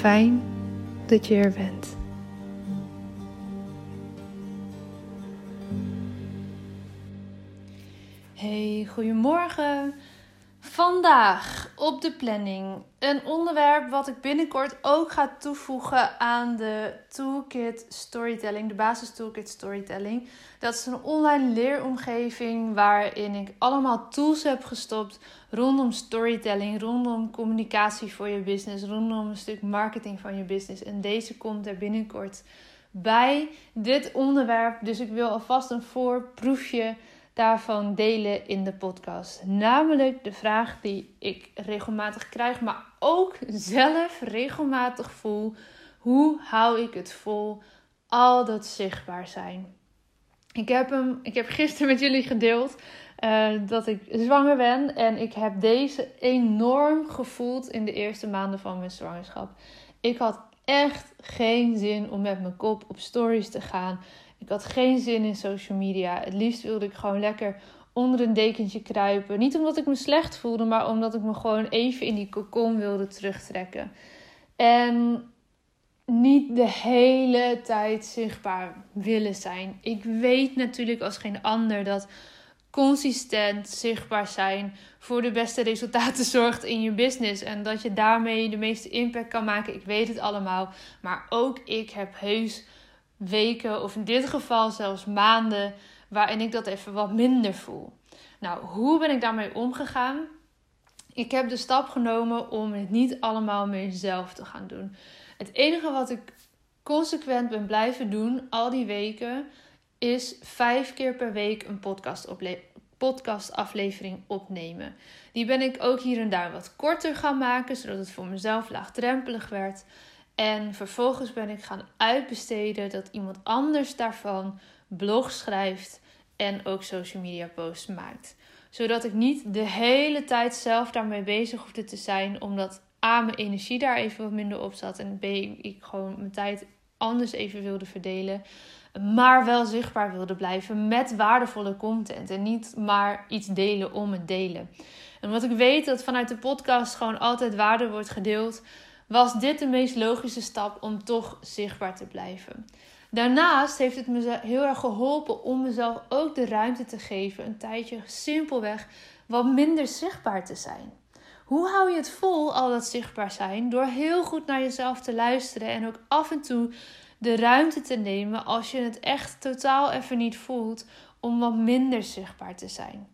Fijn dat je er bent. Hey, goedemorgen. Vandaag op de planning een onderwerp wat ik binnenkort ook ga toevoegen aan de Toolkit Storytelling, de basis Toolkit Storytelling. Dat is een online leeromgeving waarin ik allemaal tools heb gestopt rondom storytelling, rondom communicatie voor je business, rondom een stuk marketing van je business. En deze komt er binnenkort bij dit onderwerp. Dus ik wil alvast een voorproefje daarvan delen in de podcast. Namelijk de vraag die ik regelmatig krijg, maar ook zelf regelmatig voel. Hoe hou ik het vol? Al dat zichtbaar zijn. Ik heb, hem, ik heb gisteren met jullie gedeeld uh, dat ik zwanger ben. En ik heb deze enorm gevoeld in de eerste maanden van mijn zwangerschap. Ik had echt geen zin om met mijn kop op stories te gaan. Ik had geen zin in social media. Het liefst wilde ik gewoon lekker onder een dekentje kruipen. Niet omdat ik me slecht voelde, maar omdat ik me gewoon even in die cocon wilde terugtrekken. En niet de hele tijd zichtbaar willen zijn. Ik weet natuurlijk als geen ander dat consistent zichtbaar zijn voor de beste resultaten zorgt in je business. En dat je daarmee de meeste impact kan maken. Ik weet het allemaal. Maar ook ik heb heus weken, of in dit geval zelfs maanden, waarin ik dat even wat minder voel. Nou, hoe ben ik daarmee omgegaan? Ik heb de stap genomen om het niet allemaal meer zelf te gaan doen. Het enige wat ik consequent ben blijven doen al die weken is vijf keer per week een podcast podcastaflevering opnemen. Die ben ik ook hier en daar wat korter gaan maken, zodat het voor mezelf laagdrempelig werd. En vervolgens ben ik gaan uitbesteden dat iemand anders daarvan blog schrijft en ook social media posts maakt. Zodat ik niet de hele tijd zelf daarmee bezig hoefde te zijn, omdat A, mijn energie daar even wat minder op zat en B, ik gewoon mijn tijd anders even wilde verdelen. Maar wel zichtbaar wilde blijven met waardevolle content en niet maar iets delen om het delen. En wat ik weet dat vanuit de podcast gewoon altijd waarde wordt gedeeld was dit de meest logische stap om toch zichtbaar te blijven. Daarnaast heeft het me heel erg geholpen om mezelf ook de ruimte te geven, een tijdje simpelweg wat minder zichtbaar te zijn. Hoe hou je het vol, al dat zichtbaar zijn? Door heel goed naar jezelf te luisteren en ook af en toe de ruimte te nemen als je het echt totaal even niet voelt om wat minder zichtbaar te zijn.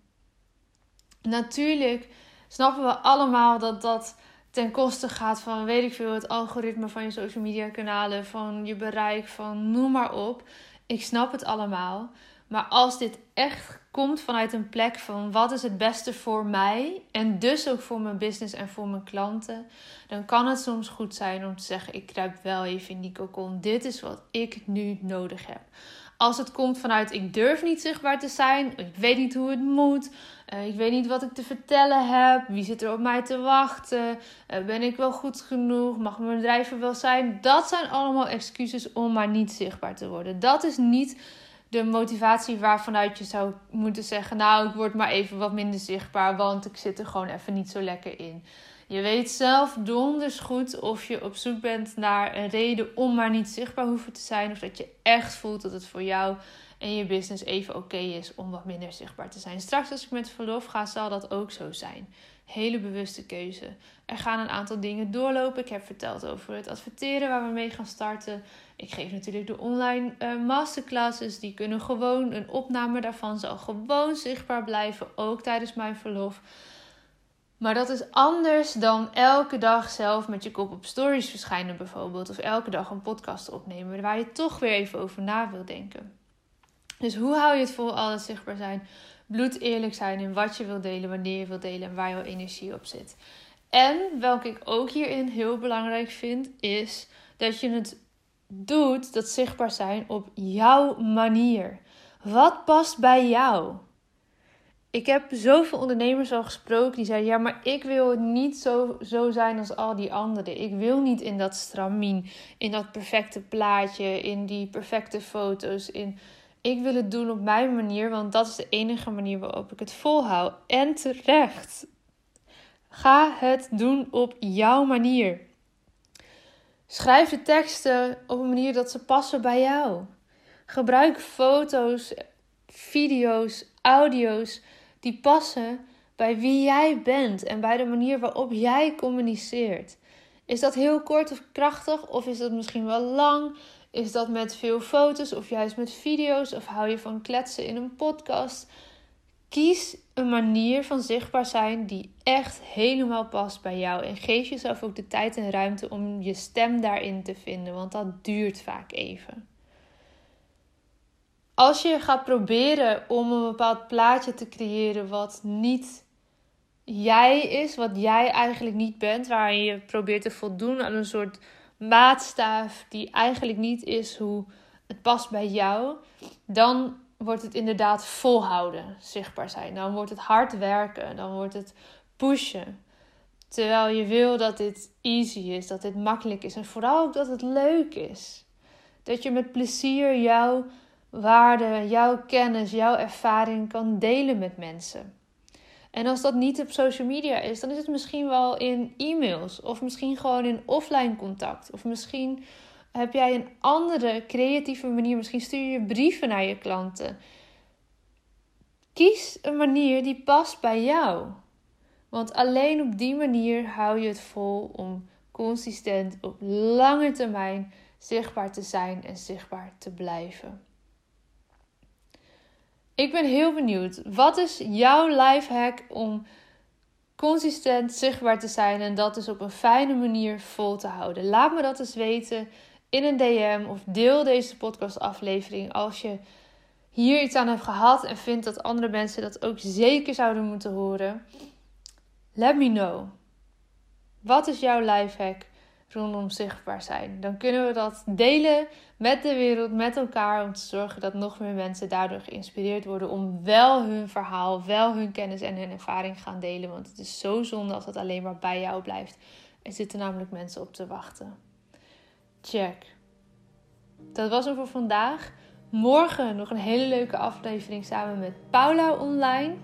Natuurlijk snappen we allemaal dat dat ten koste gaat van, weet ik veel, het algoritme van je social media kanalen, van je bereik, van noem maar op. Ik snap het allemaal. Maar als dit echt komt vanuit een plek van wat is het beste voor mij en dus ook voor mijn business en voor mijn klanten, dan kan het soms goed zijn om te zeggen: ik kruip wel even in die cocon. Dit is wat ik nu nodig heb. Als het komt vanuit ik durf niet zichtbaar te zijn, ik weet niet hoe het moet, uh, ik weet niet wat ik te vertellen heb, wie zit er op mij te wachten, uh, ben ik wel goed genoeg, mag mijn bedrijf er wel zijn. Dat zijn allemaal excuses om maar niet zichtbaar te worden. Dat is niet de motivatie waarvanuit je zou moeten zeggen: Nou, ik word maar even wat minder zichtbaar, want ik zit er gewoon even niet zo lekker in. Je weet zelf donders goed of je op zoek bent naar een reden om maar niet zichtbaar hoeven te zijn. Of dat je echt voelt dat het voor jou en je business even oké is om wat minder zichtbaar te zijn. Straks als ik met verlof ga, zal dat ook zo zijn. Hele bewuste keuze. Er gaan een aantal dingen doorlopen. Ik heb verteld over het adverteren waar we mee gaan starten. Ik geef natuurlijk de online uh, masterclasses. Die kunnen gewoon, een opname daarvan zal gewoon zichtbaar blijven, ook tijdens mijn verlof. Maar dat is anders dan elke dag zelf met je kop op stories verschijnen bijvoorbeeld. Of elke dag een podcast opnemen waar je toch weer even over na wil denken. Dus hoe hou je het vol alles zichtbaar zijn? Bloed eerlijk zijn in wat je wil delen, wanneer je wil delen en waar jouw energie op zit. En welke ik ook hierin heel belangrijk vind, is dat je het doet, dat zichtbaar zijn, op jouw manier. Wat past bij jou? Ik heb zoveel ondernemers al gesproken die zeiden: Ja, maar ik wil het niet zo, zo zijn als al die anderen. Ik wil niet in dat stramien, in dat perfecte plaatje, in die perfecte foto's. In, ik wil het doen op mijn manier, want dat is de enige manier waarop ik het volhoud. En terecht. Ga het doen op jouw manier. Schrijf de teksten op een manier dat ze passen bij jou. Gebruik foto's, video's, audio's die passen bij wie jij bent en bij de manier waarop jij communiceert. Is dat heel kort of krachtig of is dat misschien wel lang? Is dat met veel foto's of juist met video's of hou je van kletsen in een podcast? Kies een manier van zichtbaar zijn die echt helemaal past bij jou. En geef jezelf ook de tijd en ruimte om je stem daarin te vinden, want dat duurt vaak even. Als je gaat proberen om een bepaald plaatje te creëren wat niet jij is, wat jij eigenlijk niet bent, waarin je probeert te voldoen aan een soort maatstaaf die eigenlijk niet is hoe het past bij jou, dan wordt het inderdaad volhouden, zichtbaar zijn. Dan wordt het hard werken, dan wordt het pushen. Terwijl je wil dat dit easy is, dat dit makkelijk is en vooral ook dat het leuk is. Dat je met plezier jouw waarde, jouw kennis, jouw ervaring kan delen met mensen. En als dat niet op social media is, dan is het misschien wel in e-mails of misschien gewoon in offline contact. Of misschien heb jij een andere creatieve manier. Misschien stuur je brieven naar je klanten. Kies een manier die past bij jou. Want alleen op die manier hou je het vol om consistent op lange termijn zichtbaar te zijn en zichtbaar te blijven. Ik ben heel benieuwd. Wat is jouw life hack om consistent zichtbaar te zijn en dat dus op een fijne manier vol te houden? Laat me dat eens weten in een DM of deel deze podcastaflevering als je hier iets aan hebt gehad en vindt dat andere mensen dat ook zeker zouden moeten horen. Let me know. Wat is jouw lifehack rondom zichtbaar zijn? Dan kunnen we dat delen met de wereld, met elkaar, om te zorgen dat nog meer mensen daardoor geïnspireerd worden om wel hun verhaal, wel hun kennis en hun ervaring gaan delen. Want het is zo zonde als dat alleen maar bij jou blijft. Er zitten namelijk mensen op te wachten. Check. Dat was hem voor vandaag. Morgen nog een hele leuke aflevering samen met Paula online.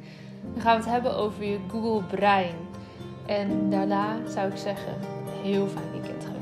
Dan gaan we het hebben over je Google Brein. En daarna zou ik zeggen, heel fijn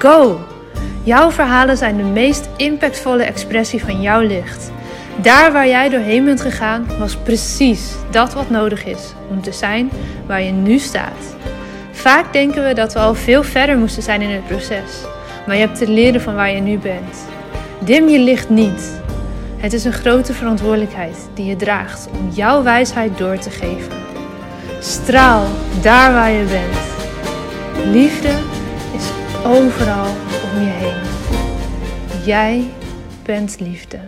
Go! Jouw verhalen zijn de meest impactvolle expressie van jouw licht. Daar waar jij doorheen bent gegaan, was precies dat wat nodig is om te zijn waar je nu staat. Vaak denken we dat we al veel verder moesten zijn in het proces, maar je hebt te leren van waar je nu bent. Dim je licht niet. Het is een grote verantwoordelijkheid die je draagt om jouw wijsheid door te geven. Straal daar waar je bent. Liefde overal om je heen. Jij bent liefde.